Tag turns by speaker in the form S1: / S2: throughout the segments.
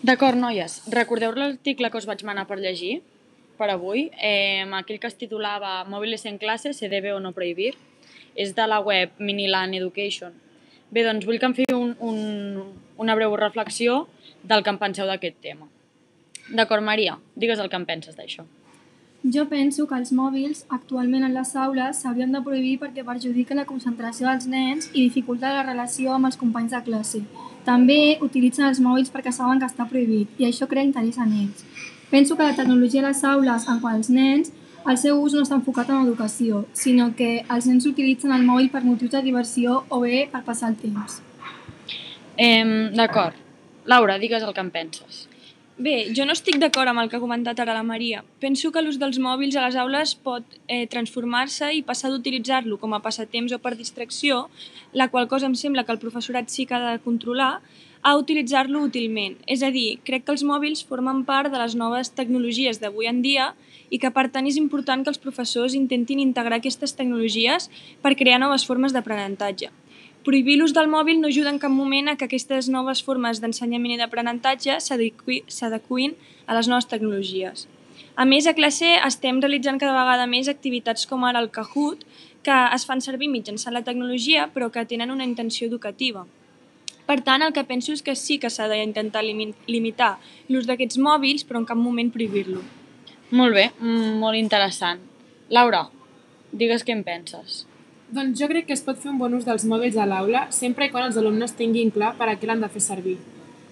S1: D'acord, noies. Recordeu l'article que us vaig manar per llegir? Per avui? Eh, aquell que es titulava Mòbils en classe, se debe o no prohibir? És de la web Miniland Education. Bé, doncs vull que em feu un, un, una breu reflexió del que en penseu d'aquest tema. D'acord, Maria, digues el que en penses d'això.
S2: Jo penso que els mòbils actualment en les aules s'haurien de prohibir perquè perjudiquen la concentració dels nens i dificulta la relació amb els companys de classe. També utilitzen els mòbils perquè saben que està prohibit i això crea interès en ells. Penso que la tecnologia a les aules en quant als nens el seu ús no està enfocat en l'educació, sinó que els nens utilitzen el mòbil per motius de diversió o bé per passar el temps.
S1: Eh, D'acord. Laura, digues el que en penses.
S3: Bé, jo no estic d'acord amb el que ha comentat ara la Maria. Penso que l'ús dels mòbils a les aules pot eh, transformar-se i passar d'utilitzar-lo com a passatemps o per distracció, la qual cosa em sembla que el professorat sí que ha de controlar, a utilitzar-lo útilment. És a dir, crec que els mòbils formen part de les noves tecnologies d'avui en dia i que per tant és important que els professors intentin integrar aquestes tecnologies per crear noves formes d'aprenentatge. Prohibir l'ús del mòbil no ajuda en cap moment a que aquestes noves formes d'ensenyament i d'aprenentatge s'adequin a les noves tecnologies. A més, a classe estem realitzant cada vegada més activitats com ara el Kahoot, que es fan servir mitjançant la tecnologia però que tenen una intenció educativa. Per tant, el que penso és que sí que s'ha d'intentar limitar l'ús d'aquests mòbils, però en cap moment prohibir-lo.
S1: Molt bé, mm, molt interessant. Laura, digues què en penses.
S4: Doncs jo crec que es pot fer un bon ús dels mòbils a l'aula sempre i quan els alumnes tinguin clar per a què l'han de fer servir.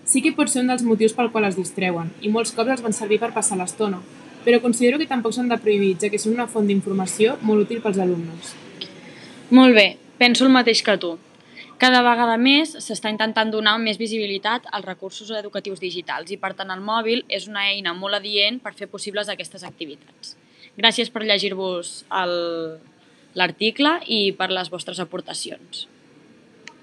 S4: Sí que pot ser un dels motius pel qual es distreuen, i molts cops els van servir per passar l'estona, però considero que tampoc s'han de prohibir, ja que són una font d'informació molt útil pels alumnes.
S1: Molt bé, penso el mateix que tu. Cada vegada més s'està intentant donar més visibilitat als recursos educatius digitals i per tant el mòbil és una eina molt adient per fer possibles aquestes activitats. Gràcies per llegir-vos l'article i per les vostres aportacions.